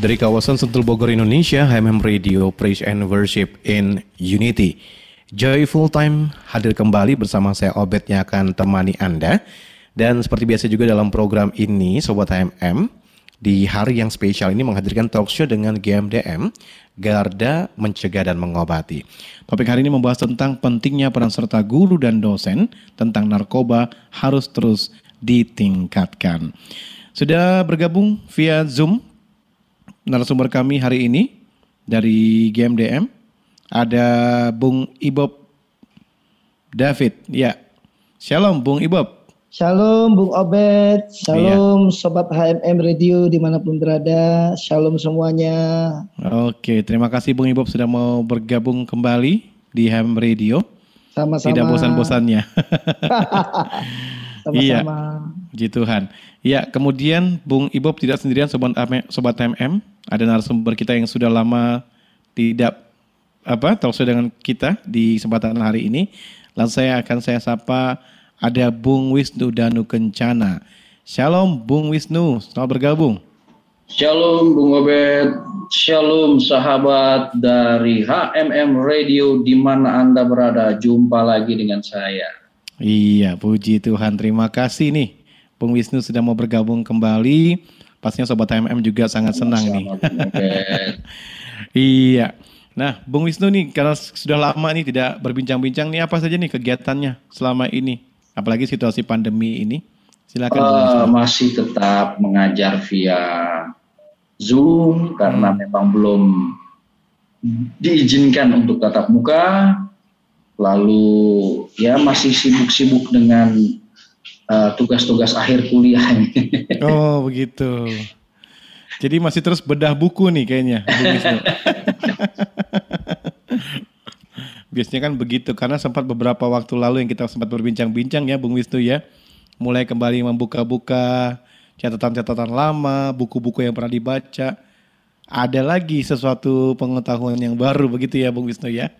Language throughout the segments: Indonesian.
Dari kawasan Sentul Bogor, Indonesia, HMM Radio Praise and Worship in Unity. Joy Full Time hadir kembali bersama saya Obet yang akan temani Anda. Dan seperti biasa juga dalam program ini, Sobat HMM, di hari yang spesial ini menghadirkan talk show dengan GMDM, Garda Mencegah dan Mengobati. Topik hari ini membahas tentang pentingnya peran serta guru dan dosen tentang narkoba harus terus ditingkatkan. Sudah bergabung via Zoom narasumber kami hari ini dari GMDM ada Bung Ibob David. Ya, Shalom Bung Ibob. Shalom Bung Obed, Shalom iya. Sobat HMM Radio di mana pun berada, Shalom semuanya. Oke, terima kasih Bung Ibob sudah mau bergabung kembali di HMM Radio. Sama-sama. Tidak bosan-bosannya. Sama-sama. Iya, Puji Tuhan. Ya, kemudian Bung Ibob tidak sendirian Sobat, Sobat MM. Ada narasumber kita yang sudah lama tidak apa talkshow dengan kita di kesempatan hari ini. Langsung saya akan saya sapa ada Bung Wisnu Danu Kencana. Shalom Bung Wisnu, selamat bergabung. Shalom Bung Obed, Shalom sahabat dari HMM Radio di mana Anda berada. Jumpa lagi dengan saya. Iya, puji Tuhan. Terima kasih nih Bung Wisnu sudah mau bergabung kembali. Pastinya Sobat HMM juga sangat senang nih. iya. Nah, Bung Wisnu nih, karena sudah lama nih tidak berbincang-bincang nih, apa saja nih kegiatannya selama ini? Apalagi situasi pandemi ini. Silakan. Uh, masih tetap mengajar via Zoom karena hmm. memang belum diizinkan untuk tatap muka. Lalu ya masih sibuk-sibuk dengan tugas-tugas uh, akhir kuliah Oh begitu. Jadi masih terus bedah buku nih kayaknya. Biasanya kan begitu karena sempat beberapa waktu lalu yang kita sempat berbincang-bincang ya Bung Wisnu ya. Mulai kembali membuka-buka catatan-catatan lama, buku-buku yang pernah dibaca. Ada lagi sesuatu pengetahuan yang baru begitu ya Bung Wisnu ya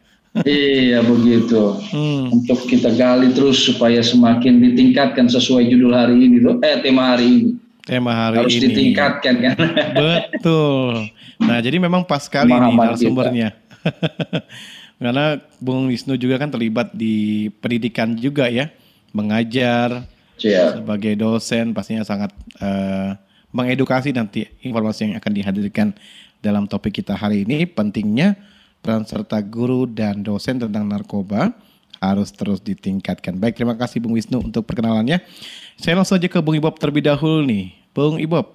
iya begitu. Hmm. Untuk kita gali terus supaya semakin ditingkatkan sesuai judul hari ini tuh, eh tema hari ini. Tema hari Harus ini. Harus ditingkatkan kan. Betul. Nah jadi memang pas sekali nih narasumbernya. Karena Bung Wisnu juga kan terlibat di pendidikan juga ya, mengajar yeah. sebagai dosen pastinya sangat uh, mengedukasi nanti informasi yang akan dihadirkan dalam topik kita hari ini pentingnya peran serta guru dan dosen tentang narkoba harus terus ditingkatkan. Baik, terima kasih Bung Wisnu untuk perkenalannya. Saya langsung saja ke Bung Ibob terlebih dahulu nih. Bung Ibob,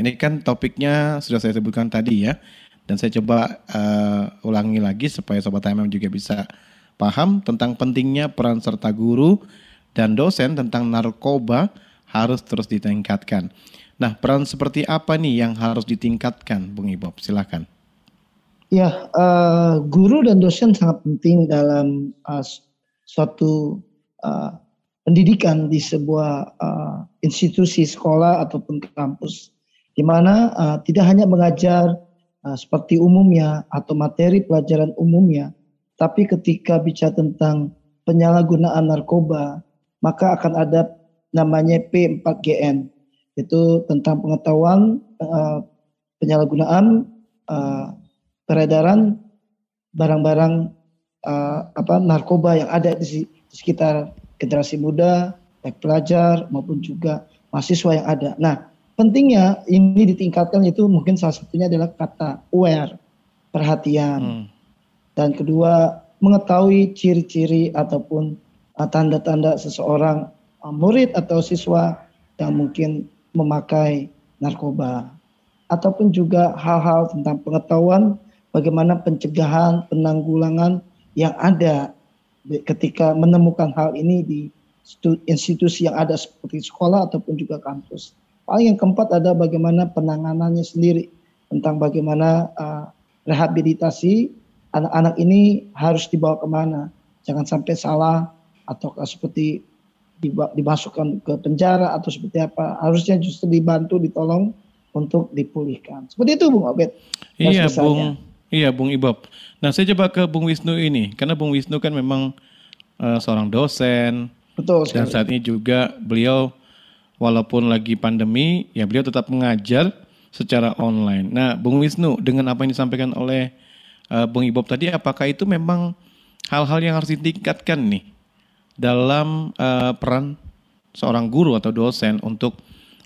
ini kan topiknya sudah saya sebutkan tadi ya. Dan saya coba uh, ulangi lagi supaya Sobat HMM juga bisa paham tentang pentingnya peran serta guru dan dosen tentang narkoba harus terus ditingkatkan. Nah, peran seperti apa nih yang harus ditingkatkan, Bung Ibob? Silakan. Ya, uh, guru dan dosen sangat penting dalam uh, suatu uh, pendidikan di sebuah uh, institusi sekolah ataupun kampus, di mana uh, tidak hanya mengajar uh, seperti umumnya atau materi pelajaran umumnya, tapi ketika bicara tentang penyalahgunaan narkoba, maka akan ada namanya P4GN, itu tentang pengetahuan uh, penyalahgunaan uh, peredaran barang-barang uh, apa narkoba yang ada di, sekitar generasi muda, baik pelajar maupun juga mahasiswa yang ada. Nah, pentingnya ini ditingkatkan itu mungkin salah satunya adalah kata aware, perhatian. Hmm. Dan kedua, mengetahui ciri-ciri ataupun uh, tanda-tanda seseorang uh, murid atau siswa yang mungkin memakai narkoba ataupun juga hal-hal tentang pengetahuan bagaimana pencegahan, penanggulangan yang ada ketika menemukan hal ini di institusi yang ada seperti sekolah ataupun juga kampus. Paling yang keempat ada bagaimana penanganannya sendiri tentang bagaimana uh, rehabilitasi anak-anak ini harus dibawa ke mana. Jangan sampai salah atau seperti dimasukkan ke penjara atau seperti apa. Harusnya justru dibantu, ditolong untuk dipulihkan. Seperti itu Bung Obed. Iya Bung, iya Bung Ibob. Nah saya coba ke Bung Wisnu ini, karena Bung Wisnu kan memang uh, seorang dosen. Betul. Dan saat ini juga beliau walaupun lagi pandemi, ya beliau tetap mengajar secara online. Nah, Bung Wisnu, dengan apa yang disampaikan oleh uh, Bung Ibob tadi, apakah itu memang hal-hal yang harus ditingkatkan nih dalam uh, peran seorang guru atau dosen untuk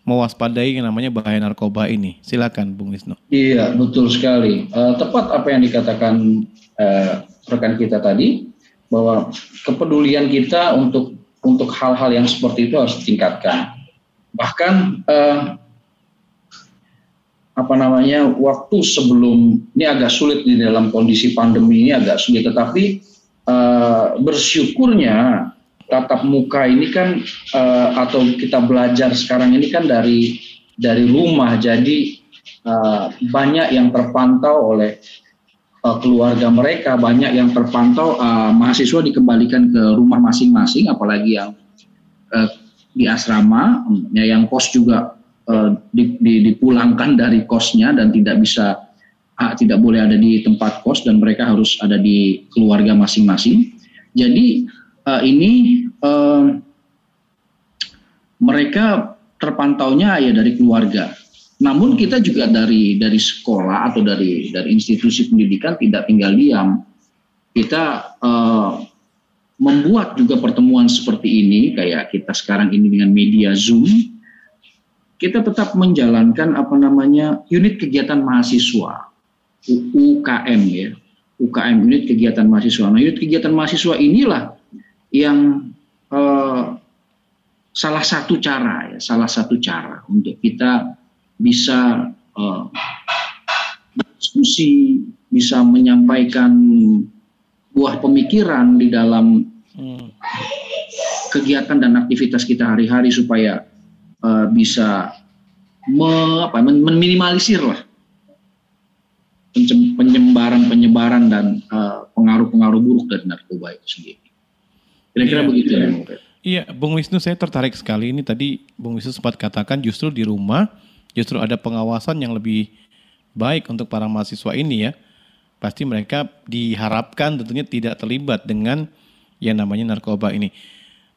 mewaspadai yang namanya bahaya narkoba ini? Silakan, Bung Wisnu. Iya, betul sekali. Uh, tepat apa yang dikatakan uh, rekan kita tadi, bahwa kepedulian kita untuk untuk hal-hal yang seperti itu harus ditingkatkan bahkan eh, apa namanya waktu sebelum ini agak sulit di dalam kondisi pandemi ini agak sulit tetapi eh, bersyukurnya tatap muka ini kan eh, atau kita belajar sekarang ini kan dari dari rumah jadi eh, banyak yang terpantau oleh uh, keluarga mereka banyak yang terpantau uh, mahasiswa dikembalikan ke rumah masing-masing apalagi yang uh, di asrama, ya yang kos juga uh, di, di, dipulangkan dari kosnya dan tidak bisa uh, tidak boleh ada di tempat kos dan mereka harus ada di keluarga masing-masing. Jadi uh, ini uh, mereka terpantaunya ya dari keluarga. Namun kita juga dari dari sekolah atau dari dari institusi pendidikan tidak tinggal diam. Kita uh, membuat juga pertemuan seperti ini kayak kita sekarang ini dengan media Zoom kita tetap menjalankan apa namanya unit kegiatan mahasiswa UKM ya UKM unit kegiatan mahasiswa nah unit kegiatan mahasiswa inilah yang eh, salah satu cara ya salah satu cara untuk kita bisa eh, diskusi bisa menyampaikan buah pemikiran di dalam Hmm. kegiatan dan aktivitas kita hari-hari supaya uh, bisa me, apa, meminimalisir lah penyebaran penyebaran dan uh, pengaruh-pengaruh buruk dari narkoba itu sendiri. Kira-kira ya, begitu ya. Iya, Bung Wisnu saya tertarik sekali ini tadi Bung Wisnu sempat katakan justru di rumah justru ada pengawasan yang lebih baik untuk para mahasiswa ini ya. Pasti mereka diharapkan tentunya tidak terlibat dengan yang namanya narkoba ini.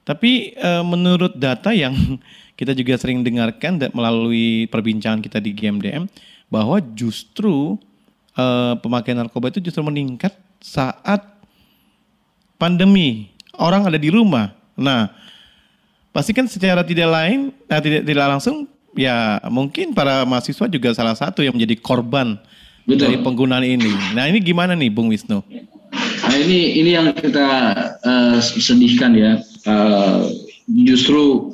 Tapi e, menurut data yang kita juga sering dengarkan melalui perbincangan kita di GMDM bahwa justru e, pemakaian narkoba itu justru meningkat saat pandemi. Orang ada di rumah. Nah, pasti kan secara tidak lain, nah, tidak tidak langsung ya mungkin para mahasiswa juga salah satu yang menjadi korban Betul. dari penggunaan ini. Nah, ini gimana nih Bung Wisnu? Nah ini ini yang kita uh, sedihkan ya. Uh, justru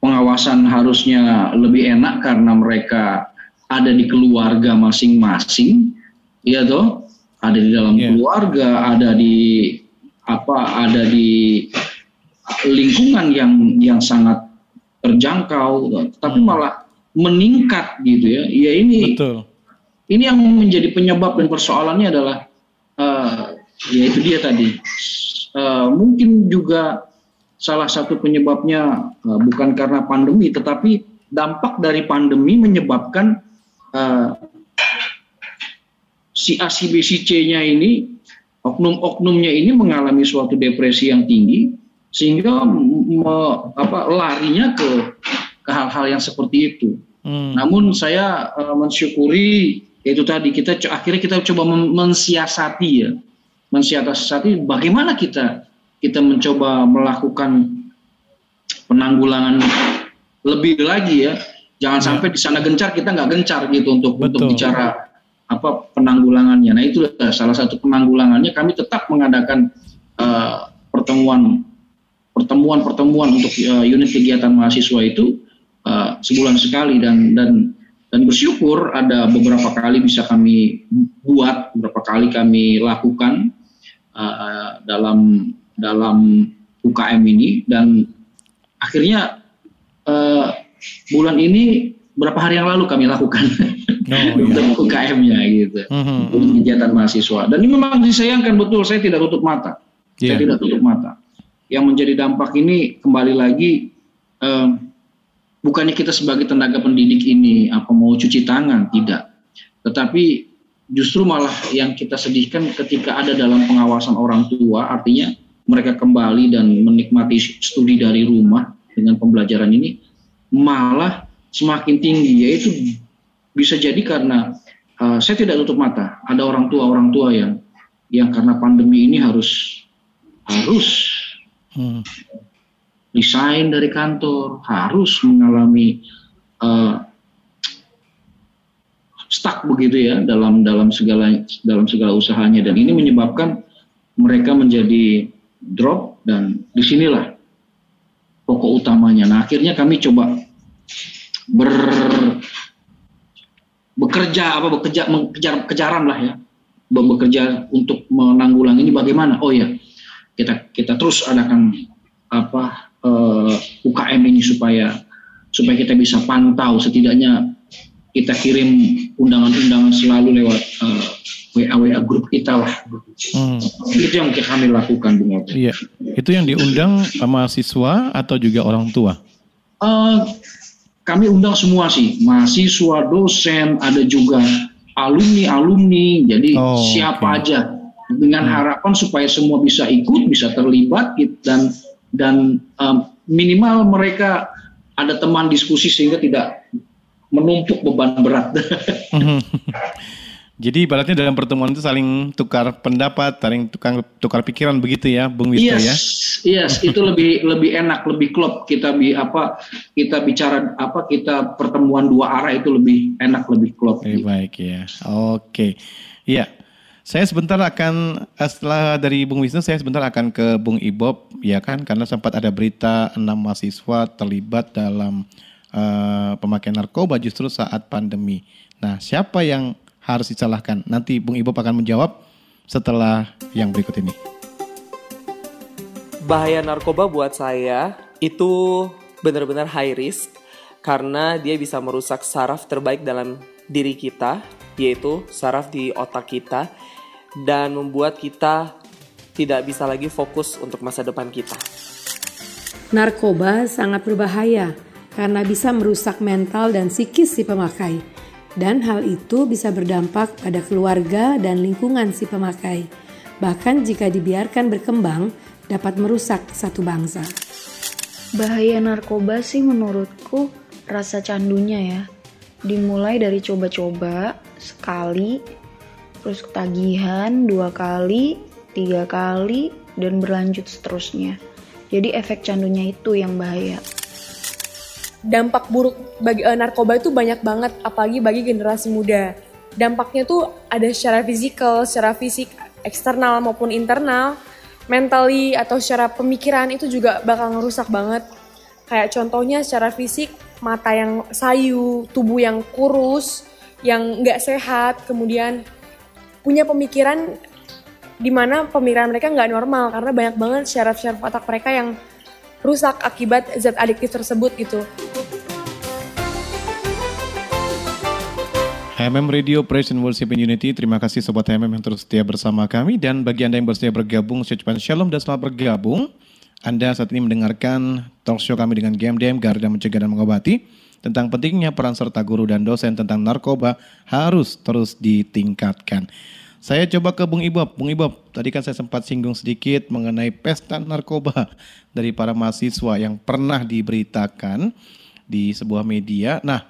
pengawasan harusnya lebih enak karena mereka ada di keluarga masing-masing, ya toh, ada di dalam yeah. keluarga, ada di apa, ada di lingkungan yang yang sangat terjangkau, tapi hmm. malah meningkat gitu ya. Ya ini, Betul. ini yang menjadi penyebab dan persoalannya adalah uh, ya itu dia tadi uh, mungkin juga salah satu penyebabnya uh, bukan karena pandemi tetapi dampak dari pandemi menyebabkan uh, si A si B si C-nya ini oknum-oknumnya ini mengalami suatu depresi yang tinggi sehingga me, apa larinya ke ke hal-hal yang seperti itu. Hmm. Namun saya uh, mensyukuri itu tadi kita akhirnya kita coba mensiasati ya mensiasati bagaimana kita kita mencoba melakukan penanggulangan lebih lagi ya jangan ya. sampai di sana gencar kita nggak gencar gitu untuk Betul. untuk bicara apa penanggulangannya. Nah itu salah satu penanggulangannya. Kami tetap mengadakan uh, pertemuan pertemuan pertemuan untuk uh, unit kegiatan mahasiswa itu uh, sebulan sekali. Dan dan dan bersyukur ada beberapa kali bisa kami buat beberapa kali kami lakukan uh, dalam dalam UKM ini. Dan akhirnya uh, bulan ini berapa hari yang lalu kami lakukan. Oh, untuk iya. UKM-nya gitu. Mm-hmm. untuk kegiatan mahasiswa. Dan ini memang disayangkan betul. Saya tidak tutup mata. Yeah. saya tidak tutup mata. Yang menjadi dampak ini kembali lagi um, bukannya kita sebagai tenaga pendidik ini apa mau cuci tangan? Tidak. Tetapi justru malah yang kita sedihkan ketika ada dalam pengawasan orang tua artinya mereka kembali dan menikmati studi dari rumah dengan pembelajaran ini malah semakin tinggi yaitu bisa jadi karena uh, saya tidak tutup mata ada orang tua orang tua yang yang karena pandemi ini harus harus hmm. resign dari kantor harus mengalami uh, stuck begitu ya dalam dalam segala dalam segala usahanya dan ini menyebabkan mereka menjadi drop dan di sinilah pokok utamanya. Nah akhirnya kami coba ber bekerja apa bekerja mengejar kejaran lah ya bekerja untuk menanggulangi ini bagaimana oh ya kita kita terus adakan apa uh, eh, UKM ini supaya supaya kita bisa pantau setidaknya kita kirim undangan-undangan selalu lewat uh, WA WA grup kita lah. Hmm. Itu yang kami lakukan Bung Iya. Itu yang diundang mahasiswa atau juga orang tua? Uh, kami undang semua sih, mahasiswa, dosen, ada juga alumni-alumni, jadi oh, siapa okay. aja dengan hmm. harapan supaya semua bisa ikut, bisa terlibat gitu, dan dan um, minimal mereka ada teman diskusi sehingga tidak menumpuk beban berat. Jadi ibaratnya dalam pertemuan itu saling tukar pendapat, saling tukar tukar pikiran begitu ya, Bung Wisnu yes, ya. Yes, itu lebih lebih enak, lebih klop kita bi apa kita bicara apa kita pertemuan dua arah itu lebih enak, lebih klop. Gitu. baik ya. Oke. Iya. Saya sebentar akan setelah dari Bung Wisnu saya sebentar akan ke Bung Ibob ya kan karena sempat ada berita enam mahasiswa terlibat dalam uh, pemakaian narkoba justru saat pandemi. Nah, siapa yang harus disalahkan? Nanti Bung Ibu akan menjawab setelah yang berikut ini. Bahaya narkoba buat saya itu benar-benar high risk karena dia bisa merusak saraf terbaik dalam diri kita, yaitu saraf di otak kita dan membuat kita tidak bisa lagi fokus untuk masa depan kita. Narkoba sangat berbahaya karena bisa merusak mental dan psikis si pemakai dan hal itu bisa berdampak pada keluarga dan lingkungan si pemakai. Bahkan jika dibiarkan berkembang, dapat merusak satu bangsa. Bahaya narkoba sih menurutku rasa candunya ya. Dimulai dari coba-coba sekali, terus ketagihan dua kali, tiga kali, dan berlanjut seterusnya. Jadi efek candunya itu yang bahaya dampak buruk bagi uh, narkoba itu banyak banget apalagi bagi generasi muda. Dampaknya tuh ada secara fisikal, secara fisik eksternal maupun internal, mentally atau secara pemikiran itu juga bakal ngerusak banget. Kayak contohnya secara fisik mata yang sayu, tubuh yang kurus, yang nggak sehat, kemudian punya pemikiran di mana pemikiran mereka nggak normal karena banyak banget syaraf-syaraf otak mereka yang rusak akibat zat adiktif tersebut gitu. HMM Radio Praise and Worship in Unity. Terima kasih Sobat HMM yang terus setia bersama kami. Dan bagi Anda yang bersedia bergabung, saya ucapkan shalom dan selamat bergabung. Anda saat ini mendengarkan talk show kami dengan GMDM, Garda Mencegah dan Mengobati. Tentang pentingnya peran serta guru dan dosen tentang narkoba harus terus ditingkatkan. Saya coba ke Bung Ibob. Bung Ibob, tadi kan saya sempat singgung sedikit mengenai pesta narkoba dari para mahasiswa yang pernah diberitakan di sebuah media. Nah,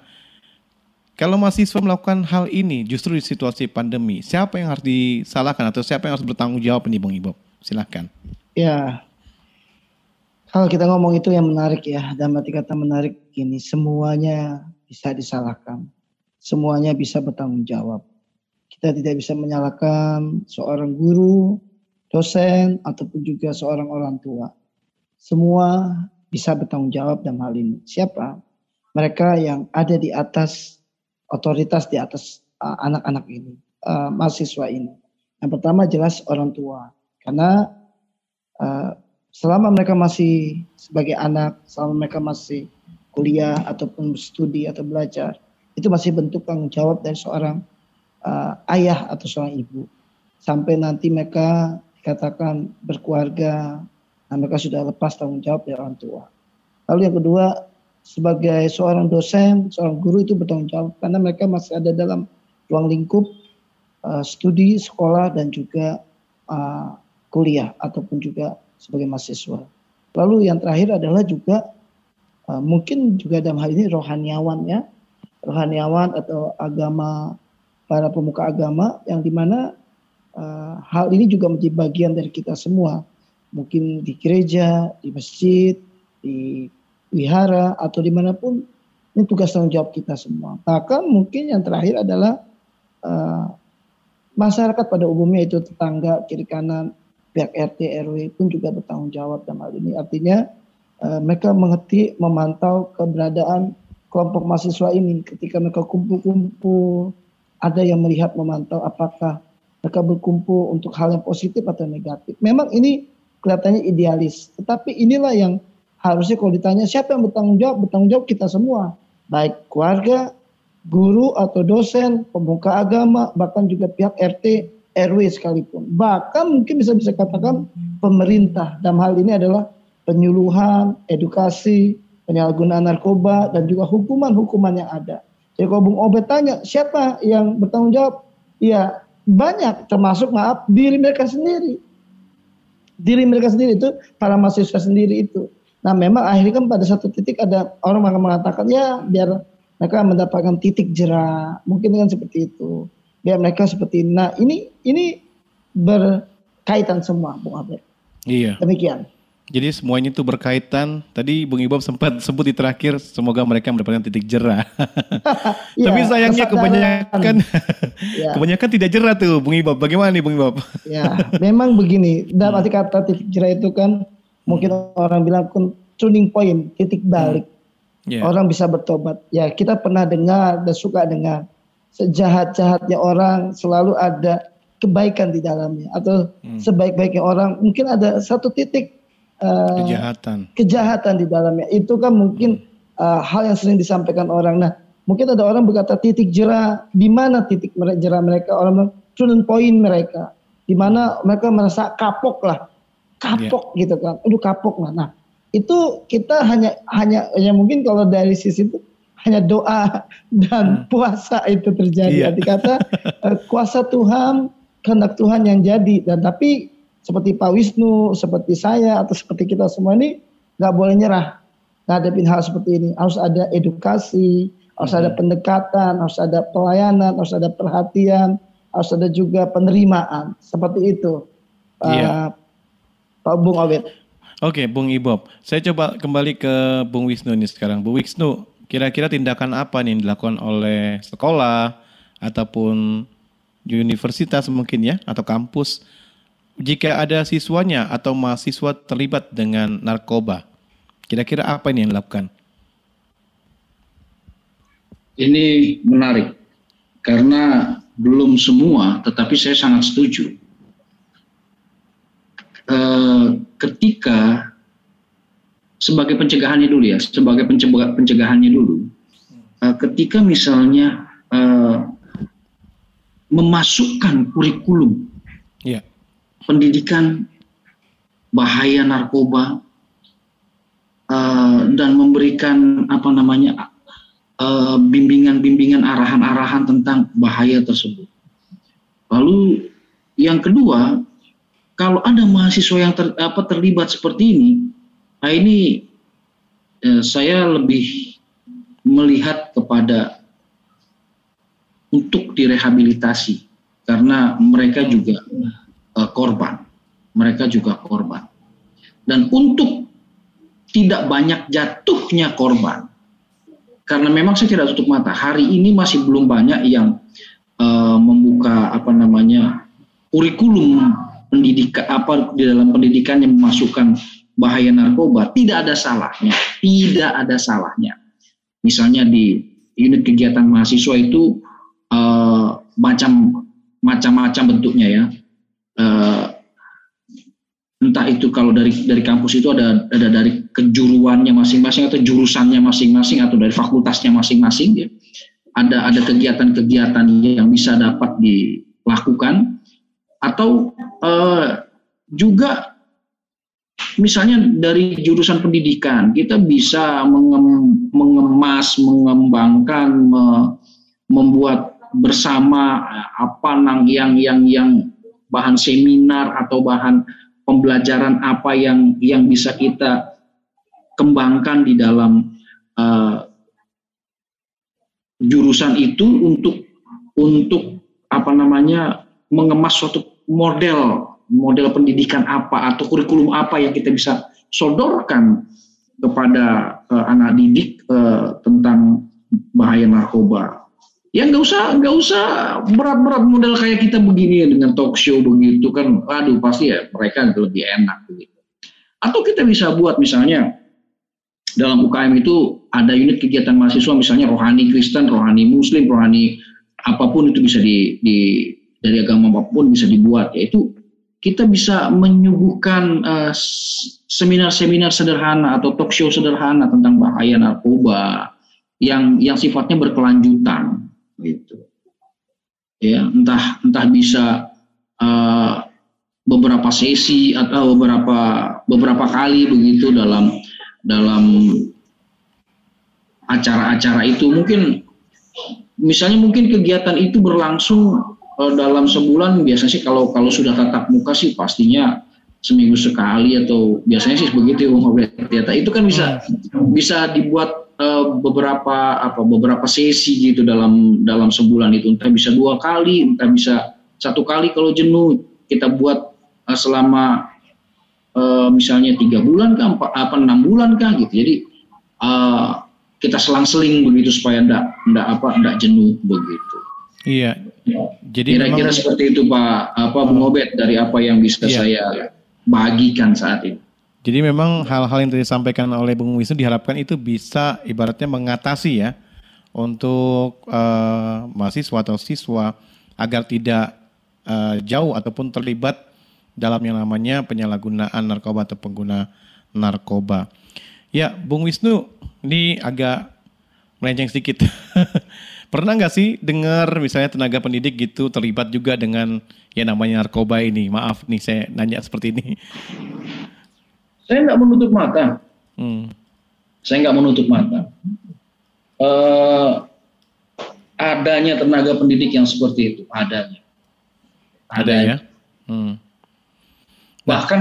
kalau mahasiswa melakukan hal ini justru di situasi pandemi, siapa yang harus disalahkan atau siapa yang harus bertanggung jawab nih Bung Ibob? Silahkan. Ya, kalau kita ngomong itu yang menarik ya, dan arti kata menarik gini, semuanya bisa disalahkan, semuanya bisa bertanggung jawab. Kita tidak bisa menyalahkan seorang guru, dosen, ataupun juga seorang orang tua. Semua bisa bertanggung jawab dalam hal ini. Siapa? Mereka yang ada di atas otoritas di atas uh, anak-anak uh, ini, uh, mahasiswa ini. Yang pertama jelas orang tua, karena uh, selama mereka masih sebagai anak, selama mereka masih kuliah ataupun studi atau belajar, itu masih bentuk tanggung jawab dari seorang uh, ayah atau seorang ibu. Sampai nanti mereka dikatakan berkeluarga, nah mereka sudah lepas tanggung jawab dari orang tua. Lalu yang kedua, sebagai seorang dosen, seorang guru itu bertanggung jawab karena mereka masih ada dalam ruang lingkup uh, studi, sekolah dan juga uh, kuliah ataupun juga sebagai mahasiswa. Lalu yang terakhir adalah juga uh, mungkin juga dalam hal ini rohaniawan ya, rohaniawan atau agama para pemuka agama yang di mana uh, hal ini juga menjadi bagian dari kita semua, mungkin di gereja, di masjid, di wihara atau di mana pun ini tugas tanggung jawab kita semua. Bahkan mungkin yang terakhir adalah uh, masyarakat pada umumnya itu tetangga kiri kanan pihak RT RW pun juga bertanggung jawab dalam hal ini. Artinya uh, mereka mengerti memantau keberadaan kelompok mahasiswa ini ketika mereka kumpul-kumpul ada yang melihat memantau apakah mereka berkumpul untuk hal yang positif atau negatif. Memang ini kelihatannya idealis, tetapi inilah yang harusnya kalau ditanya siapa yang bertanggung jawab, bertanggung jawab kita semua, baik keluarga, guru atau dosen, pemuka agama, bahkan juga pihak RT RW sekalipun. Bahkan mungkin bisa bisa katakan pemerintah dalam hal ini adalah penyuluhan, edukasi, penyalahgunaan narkoba dan juga hukuman-hukuman yang ada. Jadi kalau Bung Obet tanya siapa yang bertanggung jawab, ya banyak termasuk maaf diri mereka sendiri. Diri mereka sendiri itu para mahasiswa sendiri itu. Nah memang akhirnya kan pada satu titik ada orang akan mengatakan ya biar mereka mendapatkan titik jerah, mungkin kan seperti itu biar mereka seperti ini. Nah ini ini berkaitan semua Bung Abed. Iya. Demikian. Jadi semuanya itu berkaitan. Tadi Bung Ibob sempat sebut di terakhir semoga mereka mendapatkan titik jerah. ya, Tapi sayangnya kebanyakan ya. kebanyakan tidak jerah tuh Bung Ibob. Bagaimana nih Bung Ibob? ya, memang begini. Dalam arti kata titik jerah itu kan mungkin hmm. orang bilang kan tuning point, titik balik. Hmm. Yeah. Orang bisa bertobat. Ya, kita pernah dengar dan suka dengar sejahat-jahatnya orang selalu ada kebaikan di dalamnya atau hmm. sebaik-baiknya orang mungkin ada satu titik uh, kejahatan kejahatan di dalamnya itu kan mungkin uh, hal yang sering disampaikan orang nah mungkin ada orang berkata titik jerah di mana titik jerah mereka orang turun poin mereka di mana mereka merasa kapok lah kapok yeah. gitu kan aduh kapok lah nah itu kita hanya hanya ya mungkin kalau dari sisi itu hanya doa dan hmm. puasa itu terjadi. Iya. Arti kata uh, kuasa Tuhan, kehendak Tuhan yang jadi. Dan tapi seperti Pak Wisnu, seperti saya atau seperti kita semua ini nggak boleh nyerah ngadepin hal seperti ini. Harus ada edukasi, harus ada hmm. pendekatan, harus ada pelayanan, harus ada perhatian, harus ada juga penerimaan. Seperti itu. Iya. Uh, Pak Bung Awet. Oke, Bung Ibob. Saya coba kembali ke Bung Wisnu ini sekarang. Bung Wisnu, kira-kira tindakan apa nih yang dilakukan oleh sekolah ataupun universitas mungkin ya atau kampus jika ada siswanya atau mahasiswa terlibat dengan narkoba kira-kira apa ini yang dilakukan ini menarik karena belum semua tetapi saya sangat setuju e, ketika sebagai pencegahannya dulu ya, sebagai pencegahannya dulu. Uh, ketika misalnya uh, memasukkan kurikulum yeah. Pendidikan bahaya narkoba uh, dan memberikan apa namanya bimbingan-bimbingan arahan-arahan tentang bahaya tersebut. Lalu yang kedua, kalau ada mahasiswa yang ter, apa, terlibat seperti ini, Nah ini eh, saya lebih melihat kepada untuk direhabilitasi karena mereka juga eh, korban, mereka juga korban. Dan untuk tidak banyak jatuhnya korban, karena memang saya tidak tutup mata, hari ini masih belum banyak yang uh, membuka apa namanya kurikulum pendidikan apa di dalam pendidikan yang memasukkan bahaya narkoba tidak ada salahnya, tidak ada salahnya. Misalnya di unit kegiatan mahasiswa itu uh, macam macam-macam bentuknya ya. Uh, entah itu kalau dari dari kampus itu ada ada dari kejuruannya masing-masing atau jurusannya masing-masing atau dari fakultasnya masing-masing ya. Ada ada kegiatan-kegiatan yang bisa dapat dilakukan atau uh, juga misalnya dari jurusan pendidikan kita bisa mengem, mengemas, mengembangkan, me, membuat bersama apa nang yang yang yang bahan seminar atau bahan pembelajaran apa yang yang bisa kita kembangkan di dalam uh, jurusan itu untuk untuk apa namanya mengemas suatu model model pendidikan apa atau kurikulum apa yang kita bisa sodorkan kepada uh, anak didik uh, tentang bahaya narkoba ya nggak usah nggak usah berat-berat model kayak kita begini dengan talk show begitu kan aduh pasti ya mereka lebih enak begitu. Atau kita bisa buat misalnya dalam UKM itu ada unit kegiatan mahasiswa misalnya rohani Kristen rohani Muslim rohani apa pun itu bisa di, di dari agama apa pun bisa dibuat. Yaitu kita bisa menyuguhkan uh, seminar-seminar sederhana atau talk show sederhana tentang bahaya narkoba yang yang sifatnya berkelanjutan gitu. Ya entah entah bisa uh, beberapa sesi atau beberapa beberapa kali begitu dalam dalam acara-acara itu. Mungkin misalnya mungkin kegiatan itu berlangsung uh, dalam sebulan biasanya sih kalau kalau sudah tatap muka sih pastinya seminggu sekali atau biasanya sih begitu ya itu kan bisa hmm. bisa dibuat uh, beberapa apa beberapa sesi gitu dalam dalam sebulan itu. Entah bisa dua kali entah bisa satu kali kalau jenuh. Kita buat uh, selama uh, misalnya tiga bulan kah empat apa enam bulan kah gitu. Jadi uh, kita selang-seling begitu supaya ndak ndak apa ndak jenuh begitu. Iya. Jadi kira-kira seperti itu pak apa Bung Obed dari apa yang bisa iya. saya bagikan saat ini jadi memang hal-hal yang tadi disampaikan oleh Bung Wisnu diharapkan itu bisa ibaratnya mengatasi ya untuk uh, mahasiswa atau siswa agar tidak uh, jauh ataupun terlibat dalam yang namanya penyalahgunaan narkoba atau pengguna narkoba. Ya, Bung Wisnu, ini agak melenceng sedikit. Pernah nggak sih dengar misalnya tenaga pendidik gitu terlibat juga dengan ya namanya narkoba ini? Maaf nih saya nanya seperti ini. Saya nggak menutup mata. Hmm. Saya nggak menutup mata. Uh, adanya tenaga pendidik yang seperti itu, adanya. Ada ya. Hmm. Bahkan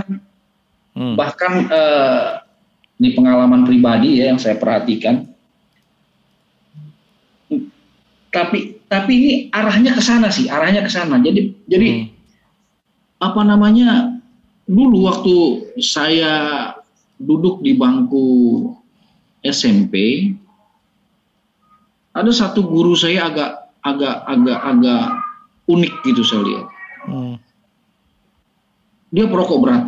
hmm. bahkan uh, ini pengalaman pribadi ya yang saya perhatikan. Tapi tapi ini arahnya ke sana sih, arahnya ke sana. Jadi jadi hmm. apa namanya dulu waktu saya duduk di bangku SMP ada satu guru saya agak agak agak agak unik gitu saya lihat. Hmm. Dia perokok berat.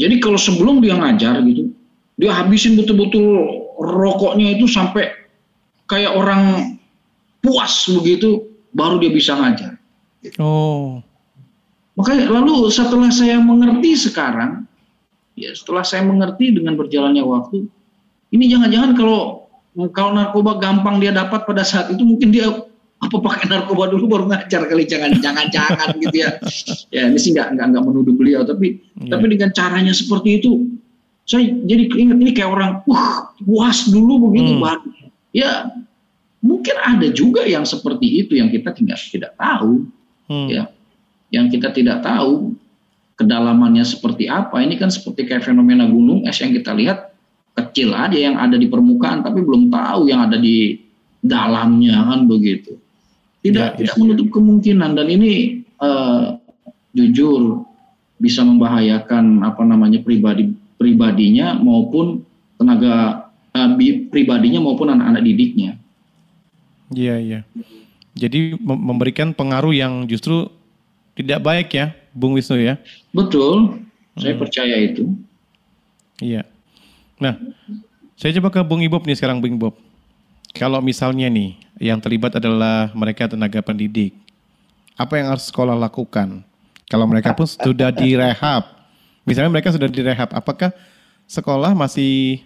Jadi kalau sebelum dia ngajar gitu, dia habisin betul-betul rokoknya itu sampai kayak orang puas begitu, baru dia bisa ngajar. Oh. Makanya lalu setelah saya mengerti sekarang, ya setelah saya mengerti dengan berjalannya waktu, ini jangan-jangan kalau kalau narkoba gampang dia dapat pada saat itu mungkin dia apa pakai narkoba dulu baru ngajar kali jangan jangan jangan gitu ya ya ini sih nggak nggak nggak menuduh beliau tapi yeah. tapi dengan caranya seperti itu saya jadi ingat ini kayak orang wah puas dulu begitu hmm. baru ya mungkin ada juga yang seperti itu yang kita tidak tidak tahu hmm. ya yang kita tidak tahu kedalamannya seperti apa. Ini kan seperti kayak fenomena gunung es yang kita lihat kecil aja yang ada di permukaan tapi belum tahu yang ada di dalamnya kan begitu. Tidak ya, tidak menutup kemungkinan dan ini uh, jujur bisa membahayakan apa namanya pribadi pribadinya maupun tenaga uh, pribadinya maupun anak-anak didiknya. Iya iya. Jadi memberikan pengaruh yang justru tidak baik ya, Bung Wisnu ya? Betul, saya hmm. percaya itu. Iya. Nah, saya coba ke Bung Ibob nih sekarang, Bung Ibob. Kalau misalnya nih, yang terlibat adalah mereka tenaga pendidik, apa yang harus sekolah lakukan? Kalau mereka pun sudah direhab, misalnya mereka sudah direhab, apakah sekolah masih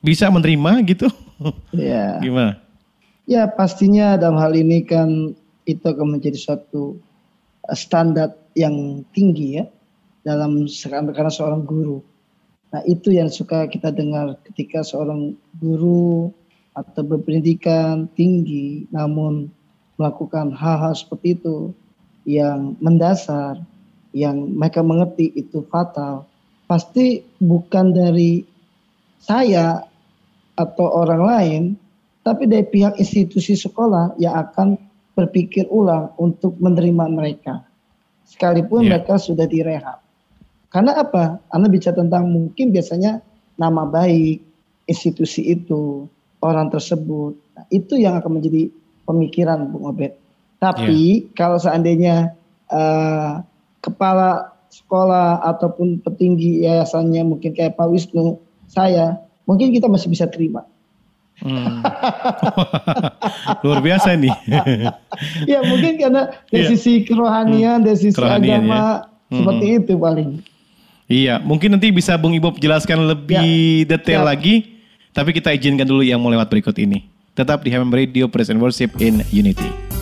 bisa menerima gitu? Iya. Gimana? Ya pastinya dalam hal ini kan itu akan menjadi suatu standar yang tinggi ya dalam karena seorang guru. Nah itu yang suka kita dengar ketika seorang guru atau berpendidikan tinggi namun melakukan hal-hal seperti itu yang mendasar, yang mereka mengerti itu fatal, pasti bukan dari saya atau orang lain, tapi dari pihak institusi sekolah yang akan berpikir ulang untuk menerima mereka. Sekalipun yeah. mereka sudah direhab. Karena apa? Anda bicara tentang mungkin biasanya nama baik institusi itu, orang tersebut. Nah, itu yang akan menjadi pemikiran Bung Obed. Tapi yeah. kalau seandainya uh, kepala sekolah ataupun petinggi yayasannya mungkin kayak Pak Wisnu, saya mungkin kita masih bisa terima. Hmm. Luar biasa nih. ya mungkin karena dari yeah. sisi kerohanian, hmm. dari sisi kerohanian, agama ya. hmm. seperti itu paling. Iya, mungkin nanti bisa Bung Ibob jelaskan lebih ya. detail ya. lagi. Tapi kita izinkan dulu yang mau lewat berikut ini. Tetap di HMM Radio Present Worship in Unity.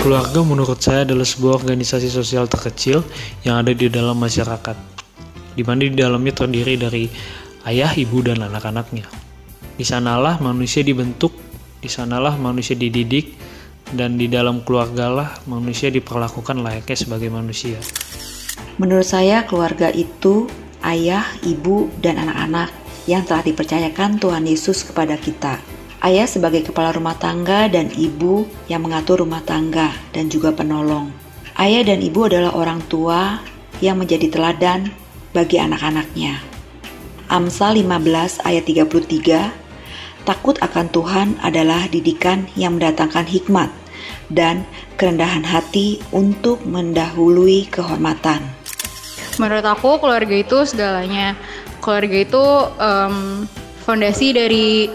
Keluarga menurut saya adalah sebuah organisasi sosial terkecil yang ada di dalam masyarakat, di mana di dalamnya terdiri dari ayah, ibu, dan anak-anaknya. Di sanalah manusia dibentuk, di sanalah manusia dididik, dan di dalam keluargalah manusia diperlakukan layaknya sebagai manusia. Menurut saya, keluarga itu ayah, ibu, dan anak-anak yang telah dipercayakan Tuhan Yesus kepada kita. Ayah sebagai kepala rumah tangga dan ibu yang mengatur rumah tangga dan juga penolong. Ayah dan ibu adalah orang tua yang menjadi teladan bagi anak-anaknya. Amsal 15 ayat 33, takut akan Tuhan adalah didikan yang mendatangkan hikmat dan kerendahan hati untuk mendahului kehormatan. Menurut aku keluarga itu segalanya. Keluarga itu um, fondasi dari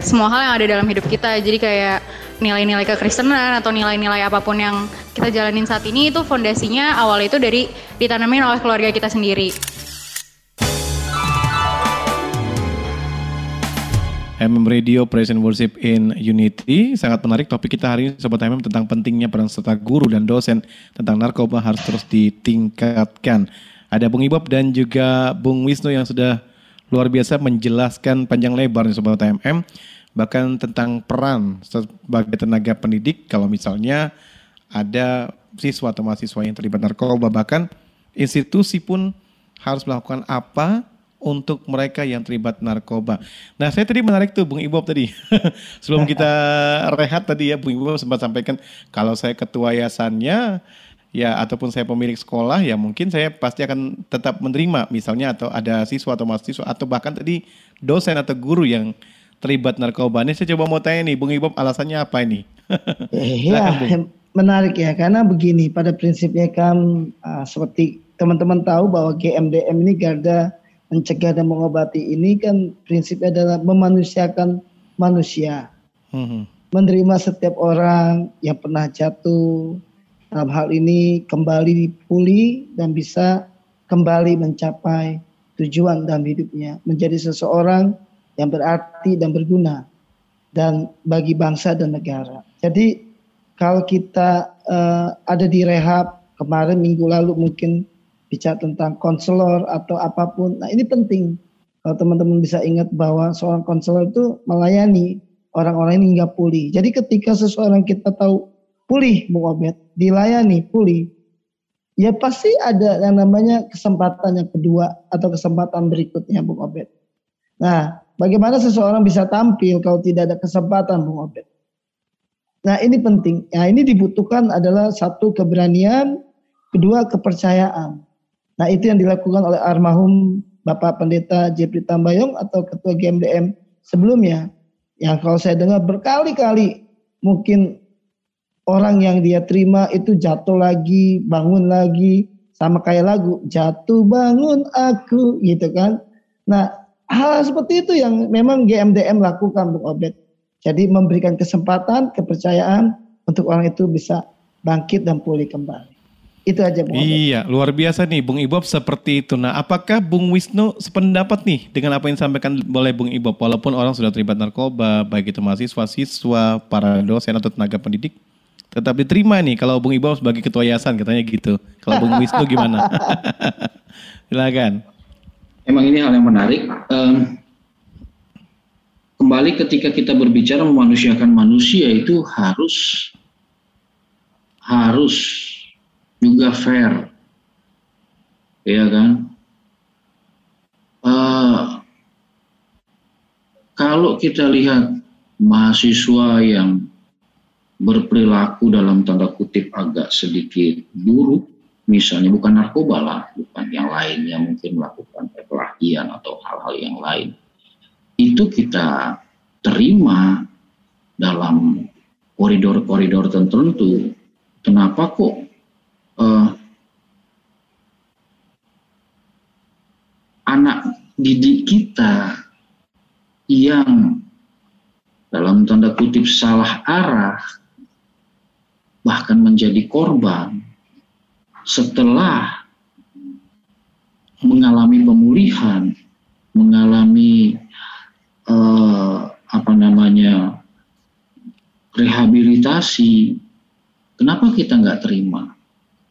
semua hal yang ada dalam hidup kita. Jadi kayak nilai-nilai kekristenan atau nilai-nilai apa pun yang kita jalanin saat ini itu fondasinya awal itu dari ditanamin oleh keluarga kita sendiri. MM Radio Present Worship in Unity. Sangat menarik topik kita hari ini Sobat MM tentang pentingnya peran serta guru dan dosen tentang narkoba harus terus ditingkatkan. Ada Bung Ibob dan juga Bung Wisnu yang sudah luar biasa menjelaskan panjang lebar nih Sobat MM. Bahkan tentang peran sebagai tenaga pendidik kalau misalnya ada siswa atau mahasiswa yang terlibat narkoba. Bahkan institusi pun harus melakukan apa untuk mereka yang terlibat narkoba. Nah, saya tadi menarik tuh Bung Ibob tadi. Sebelum kita rehat tadi ya Bung Ibob sempat sampaikan kalau saya ketua yayasannya ya ataupun saya pemilik sekolah ya mungkin saya pasti akan tetap menerima misalnya atau ada siswa atau mahasiswa atau bahkan tadi dosen atau guru yang terlibat narkoba. Ini saya coba mau tanya nih Bung Ibob alasannya apa ini? Iya, menarik ya karena begini pada prinsipnya kan uh, seperti teman-teman tahu bahwa GMDM ini garda mencegah dan mengobati ini kan prinsipnya adalah memanusiakan manusia. Hmm. Menerima setiap orang yang pernah jatuh dalam hal ini kembali pulih dan bisa kembali mencapai tujuan dalam hidupnya, menjadi seseorang yang berarti dan berguna dan bagi bangsa dan negara. Jadi kalau kita uh, ada di rehab kemarin minggu lalu mungkin bicara tentang konselor atau apa pun. Nah ini penting kalau teman-teman bisa ingat bahwa seorang konselor itu melayani orang-orang ini hingga pulih. Jadi ketika seseorang kita tahu pulih, Bung Obed, dilayani pulih, ya pasti ada yang namanya kesempatan yang kedua atau kesempatan berikutnya, Bung Obed. Nah, bagaimana seseorang bisa tampil kalau tidak ada kesempatan, Bung Obed? Nah, ini penting. Nah, ini dibutuhkan adalah satu keberanian, kedua kepercayaan. Nah itu yang dilakukan oleh almarhum Bapak Pendeta Jepri Tambayong atau Ketua GMDM sebelumnya. Yang kalau saya dengar berkali-kali mungkin orang yang dia terima itu jatuh lagi, bangun lagi, sama kayak lagu jatuh bangun aku gitu kan. Nah hal seperti itu yang memang GMDM lakukan Bung Obed. Jadi memberikan kesempatan, kepercayaan untuk orang itu bisa bangkit dan pulih kembali. Itu aja Bung Iya, luar biasa nih Bung Ibob seperti itu. Nah, apakah Bung Wisnu sependapat nih dengan apa yang disampaikan oleh Bung Ibob walaupun orang sudah terlibat narkoba, baik itu mahasiswa, siswa, para dosen atau tenaga pendidik, tetap diterima nih kalau Bung Ibob sebagai ketua yayasan katanya gitu. Kalau Bung Wisnu gimana? Silakan. Emang ini hal yang menarik. Um, kembali ketika kita berbicara memanusiakan manusia itu harus harus juga fair, ya kan? Uh, kalau kita lihat mahasiswa yang berperilaku dalam tanda kutip agak sedikit buruk, misalnya bukan narkoba lah, bukan yang lainnya mungkin melakukan pelatihan atau hal-hal yang lain, itu kita terima dalam koridor-koridor tertentu. Kenapa kok uh, anak didik kita yang dalam tanda kutip salah arah bahkan menjadi korban setelah mengalami pemulihan, mengalami uh, apa namanya rehabilitasi, kenapa kita nggak terima?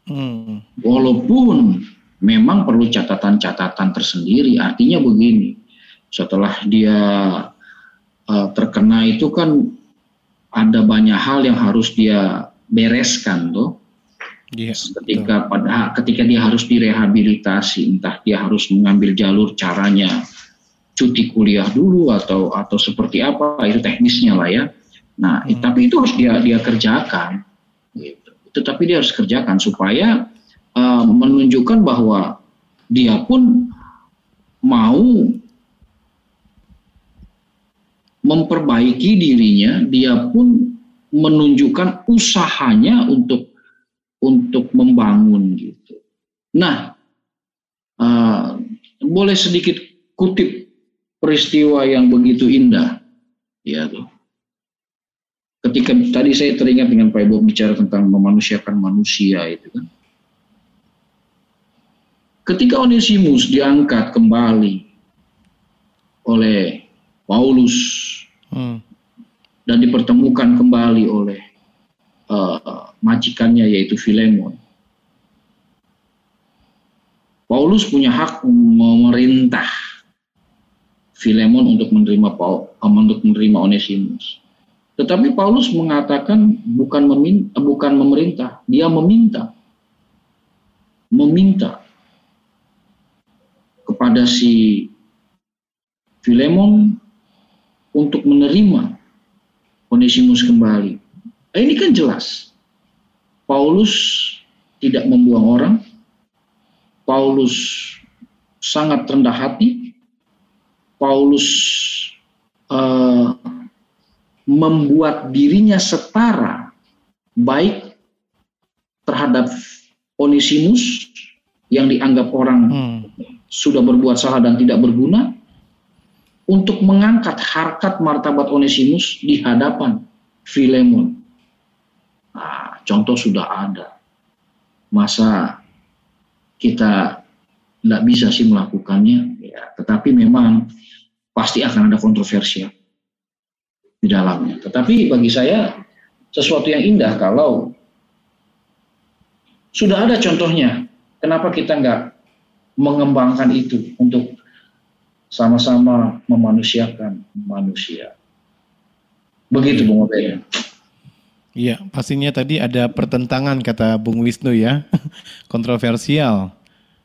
Hmm. Walaupun memang perlu catatan-catatan tersendiri, artinya begini, setelah dia uh, terkena itu kan ada banyak hal yang harus dia bereskan tuh. Yes, iya, ketika betul. pada ketika dia harus direhabilitasi, entah dia harus mengambil jalur caranya cuti kuliah dulu atau atau seperti apa itu teknisnya lah ya. Nah, hmm. tapi itu harus dia dia kerjakan. Gitu tetapi dia harus kerjakan supaya uh, menunjukkan bahwa dia pun mau memperbaiki dirinya, dia pun menunjukkan usahanya untuk untuk membangun gitu. Nah, uh, boleh sedikit kutip peristiwa yang begitu indah, ya tuh ketika tadi saya teringat dengan Pak Ibu bicara tentang memanusiakan manusia itu kan. Ketika Onesimus diangkat kembali oleh Paulus hmm. dan dipertemukan kembali oleh uh, majikannya yaitu Filemon. Paulus punya hak memerintah Filemon untuk menerima Paul, untuk menerima Onesimus. Tetapi Paulus mengatakan bukan meminta, bukan memerintah, dia meminta. Meminta kepada si Filemon untuk menerima Onesimus kembali. Nah, ini kan jelas. Paulus tidak membuang orang. Paulus sangat rendah hati. Paulus uh, membuat dirinya setara baik terhadap Onesimus yang dianggap orang hmm. sudah berbuat salah dan tidak berguna untuk mengangkat harkat martabat Onesimus di hadapan Filemon. Nah, contoh sudah ada. Masa kita tidak bisa sih melakukannya, ya, tetapi memang pasti akan ada kontroversial di dalamnya. Tetapi bagi saya sesuatu yang indah kalau sudah ada contohnya. Kenapa kita nggak mengembangkan itu untuk sama-sama memanusiakan manusia? Begitu Bung Obed. Iya, pastinya tadi ada pertentangan kata Bung Wisnu ya, kontroversial.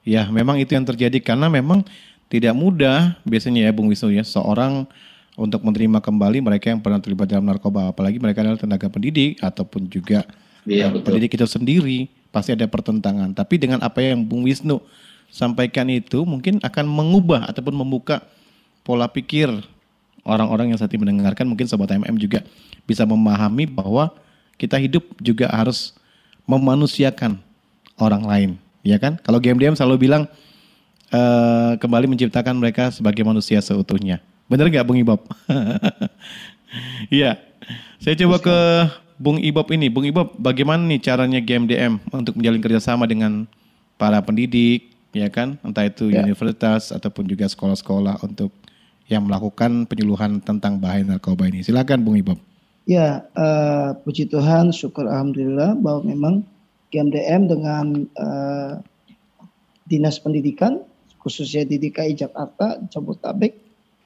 Ya, memang itu yang terjadi karena memang tidak mudah biasanya ya Bung Wisnu ya, seorang untuk menerima kembali mereka yang pernah terlibat dalam narkoba. Apalagi mereka adalah tenaga pendidik ataupun juga iya, uh, pendidik itu sendiri pasti ada pertentangan. Tapi dengan apa yang Bung Wisnu sampaikan itu mungkin akan mengubah ataupun membuka pola pikir orang-orang yang saat ini mendengarkan. Mungkin sobat MM juga bisa memahami bahwa kita hidup juga harus memanusiakan orang lain ya kan? Kalau GMDM selalu bilang uh, kembali menciptakan mereka sebagai manusia seutuhnya Bener nggak Bung Ibob? Iya. Saya coba ke Bung Ibob ini, Bung Ibob, bagaimana nih caranya GMDM untuk menjalin kerjasama dengan para pendidik, ya kan, entah itu ya. universitas ataupun juga sekolah-sekolah untuk yang melakukan penyuluhan tentang bahaya narkoba ini. Silakan, Bung Ibob. Ya, uh, puji Tuhan, syukur alhamdulillah bahwa memang GMDM dengan uh, dinas pendidikan khususnya di DKI Jakarta, Jabodetabek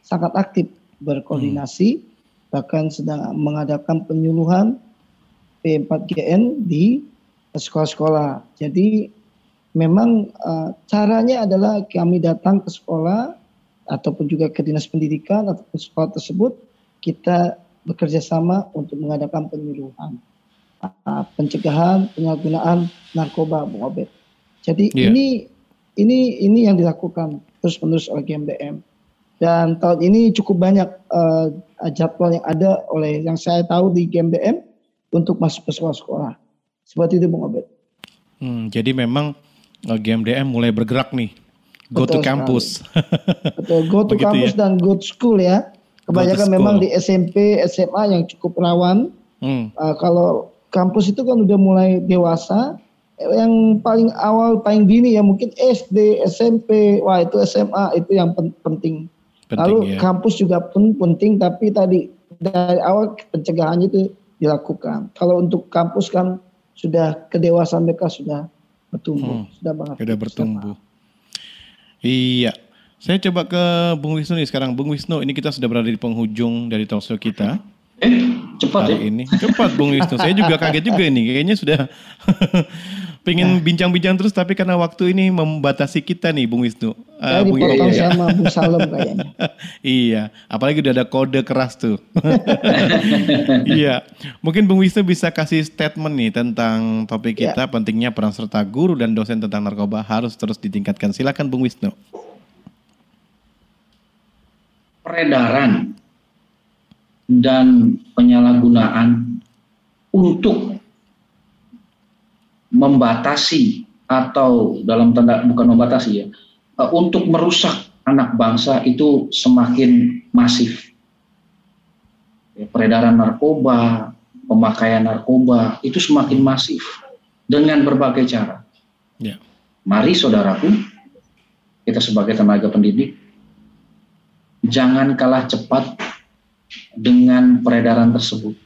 sangat aktif berkoordinasi, hmm. bahkan sedang mengadakan penyuluhan P4GN di sekolah-sekolah. Jadi memang uh, caranya adalah kami datang ke sekolah ataupun juga ke dinas pendidikan ataupun sekolah tersebut kita bekerja sama untuk mengadakan penyuluhan, uh, pencegahan penyalahgunaan narkoba, Bung Obed. Jadi yeah. ini ini ini yang dilakukan terus menerus oleh GMDM. Dan tahun ini cukup banyak uh, jadwal yang ada oleh yang saya tahu di GMDM untuk masuk ke sekolah-sekolah. Seperti itu Bung Obed. Hmm, jadi memang uh, GMDM mulai bergerak nih. Go Betul to campus. Betul, go to campus ya? dan go to school ya. Kebanyakan memang di SMP, SMA yang cukup rawan. Hmm. Uh, kalau kampus itu kan udah mulai dewasa, yang paling awal paling dini ya mungkin SD, SMP, wah itu SMA itu yang penting. Penting, Lalu ya. kampus juga pun penting, tapi tadi dari awal pencegahannya itu dilakukan. Kalau untuk kampus kan sudah kedewasaan mereka sudah bertumbuh, hmm, sudah banget. Sudah bertumbuh. Iya. Saya coba ke Bung Wisnu nih sekarang. Bung Wisnu, ini kita sudah berada di penghujung dari talkshow kita. Eh, cepat ya? Ini cepat Bung Wisnu. Saya juga kaget juga ini. Kayaknya sudah pengen nah. bincang-bincang terus tapi karena waktu ini membatasi kita nih Bung Wisnu. Uh, Bung dipotong ya. sama Bung Salem kayaknya. iya, apalagi udah ada kode keras tuh. iya, mungkin Bung Wisnu bisa kasih statement nih tentang topik ya. kita ya. pentingnya peran serta guru dan dosen tentang narkoba harus terus ditingkatkan. Silakan Bung Wisnu. Peredaran dan penyalahgunaan untuk membatasi atau dalam tanda bukan membatasi ya uh, untuk merusak anak bangsa itu semakin masif. Ya, peredaran narkoba, pemakaian narkoba itu semakin masif dengan berbagai cara. Ya. Mari saudaraku, kita sebagai tenaga pendidik jangan kalah cepat dengan peredaran tersebut,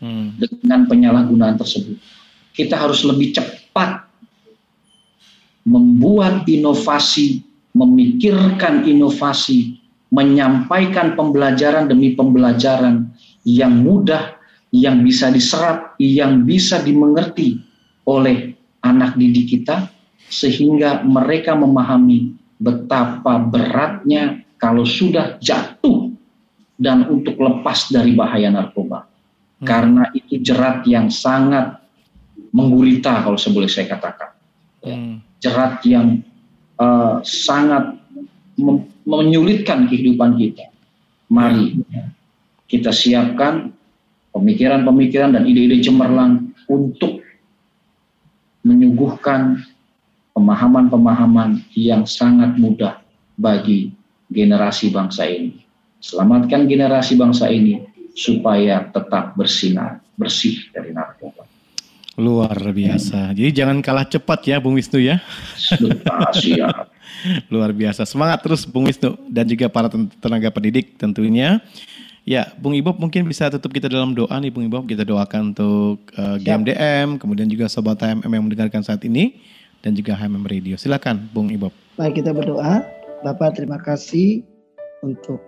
hmm. dengan penyalahgunaan tersebut kita harus lebih cepat membuat inovasi, memikirkan inovasi, menyampaikan pembelajaran demi pembelajaran yang mudah, yang bisa diserap, yang bisa dimengerti oleh anak didik kita, sehingga mereka memahami betapa beratnya kalau sudah jatuh dan untuk lepas dari bahaya narkoba. Hmm. Karena itu jerat yang sangat menggurita kalau boleh saya katakan. Ya. Hmm. Jerat yang uh, sangat menyulitkan kehidupan kita. Mari kita siapkan pemikiran-pemikiran dan ide-ide cemerlang untuk menyuguhkan pemahaman-pemahaman yang sangat mudah bagi generasi bangsa ini. Selamatkan generasi bangsa ini supaya tetap bersinar, bersih dari narkoba. Luar biasa. Jadi jangan kalah cepat ya Bung Wisnu ya. Siap. Luar biasa. Semangat terus Bung Wisnu dan juga para tenaga pendidik tentunya. Ya, Bung Ibob mungkin bisa tutup kita dalam doa nih Bung Ibob. Kita doakan untuk uh, GMDM, kemudian juga Sobat HMM yang mendengarkan saat ini dan juga HMM Radio. Silakan Bung Ibob. Baik, kita berdoa. Bapak terima kasih untuk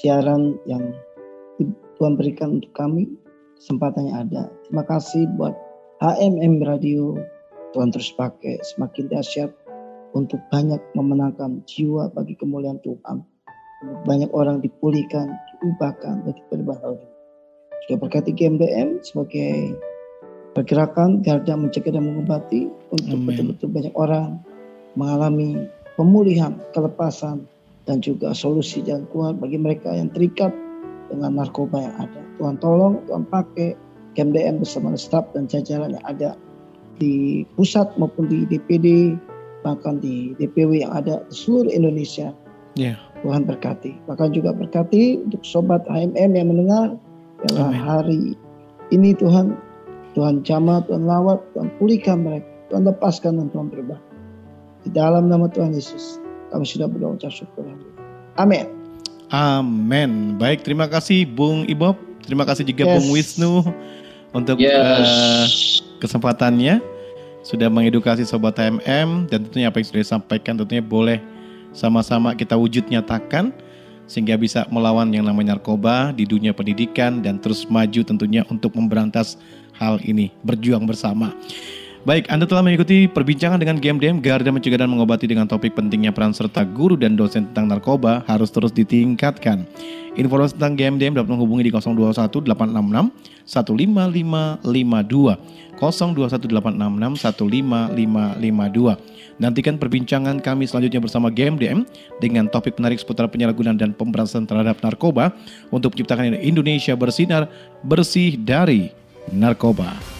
siaran yang Tuhan berikan untuk kami. Kesempatannya ada. Terima kasih buat HMM Radio Tuhan terus pakai semakin dahsyat untuk banyak memenangkan jiwa bagi kemuliaan Tuhan. Banyak orang dipulihkan, diubahkan, dan diperbaharui. Juga berkati GMBM sebagai pergerakan garda mencegah dan mengobati untuk betul-betul banyak orang mengalami pemulihan, kelepasan, dan juga solusi jalan keluar bagi mereka yang terikat dengan narkoba yang ada. Tuhan tolong, Tuhan pakai, KMDM bersama staf dan jajaran yang ada di pusat maupun di DPD bahkan di DPW yang ada di seluruh Indonesia. Yeah. Tuhan berkati. Bahkan juga berkati untuk sobat HMM yang mendengar hari ini Tuhan Tuhan jamah, Tuhan lawat, Tuhan pulihkan mereka. Tuhan lepaskan dan Tuhan berubah. Di dalam nama Tuhan Yesus, kami sudah berdoa ucap syukur. Amin. Amin. Baik, terima kasih Bung Ibob. Terima kasih juga yes. Bung Wisnu untuk yes. uh, kesempatannya sudah mengedukasi sobat HMM dan tentunya apa yang sudah disampaikan tentunya boleh sama-sama kita wujud nyatakan sehingga bisa melawan yang namanya narkoba di dunia pendidikan dan terus maju tentunya untuk memberantas hal ini, berjuang bersama. Baik, Anda telah mengikuti perbincangan dengan GMDM Garda Mencegah dan Mengobati dengan topik pentingnya peran serta guru dan dosen tentang narkoba harus terus ditingkatkan. Informasi tentang GMDM dapat menghubungi di 021 866 15552 021 866 15552. Nantikan perbincangan kami selanjutnya bersama GMDM dengan topik menarik seputar penyalahgunaan dan pemberantasan terhadap narkoba untuk menciptakan Indonesia bersinar bersih dari narkoba.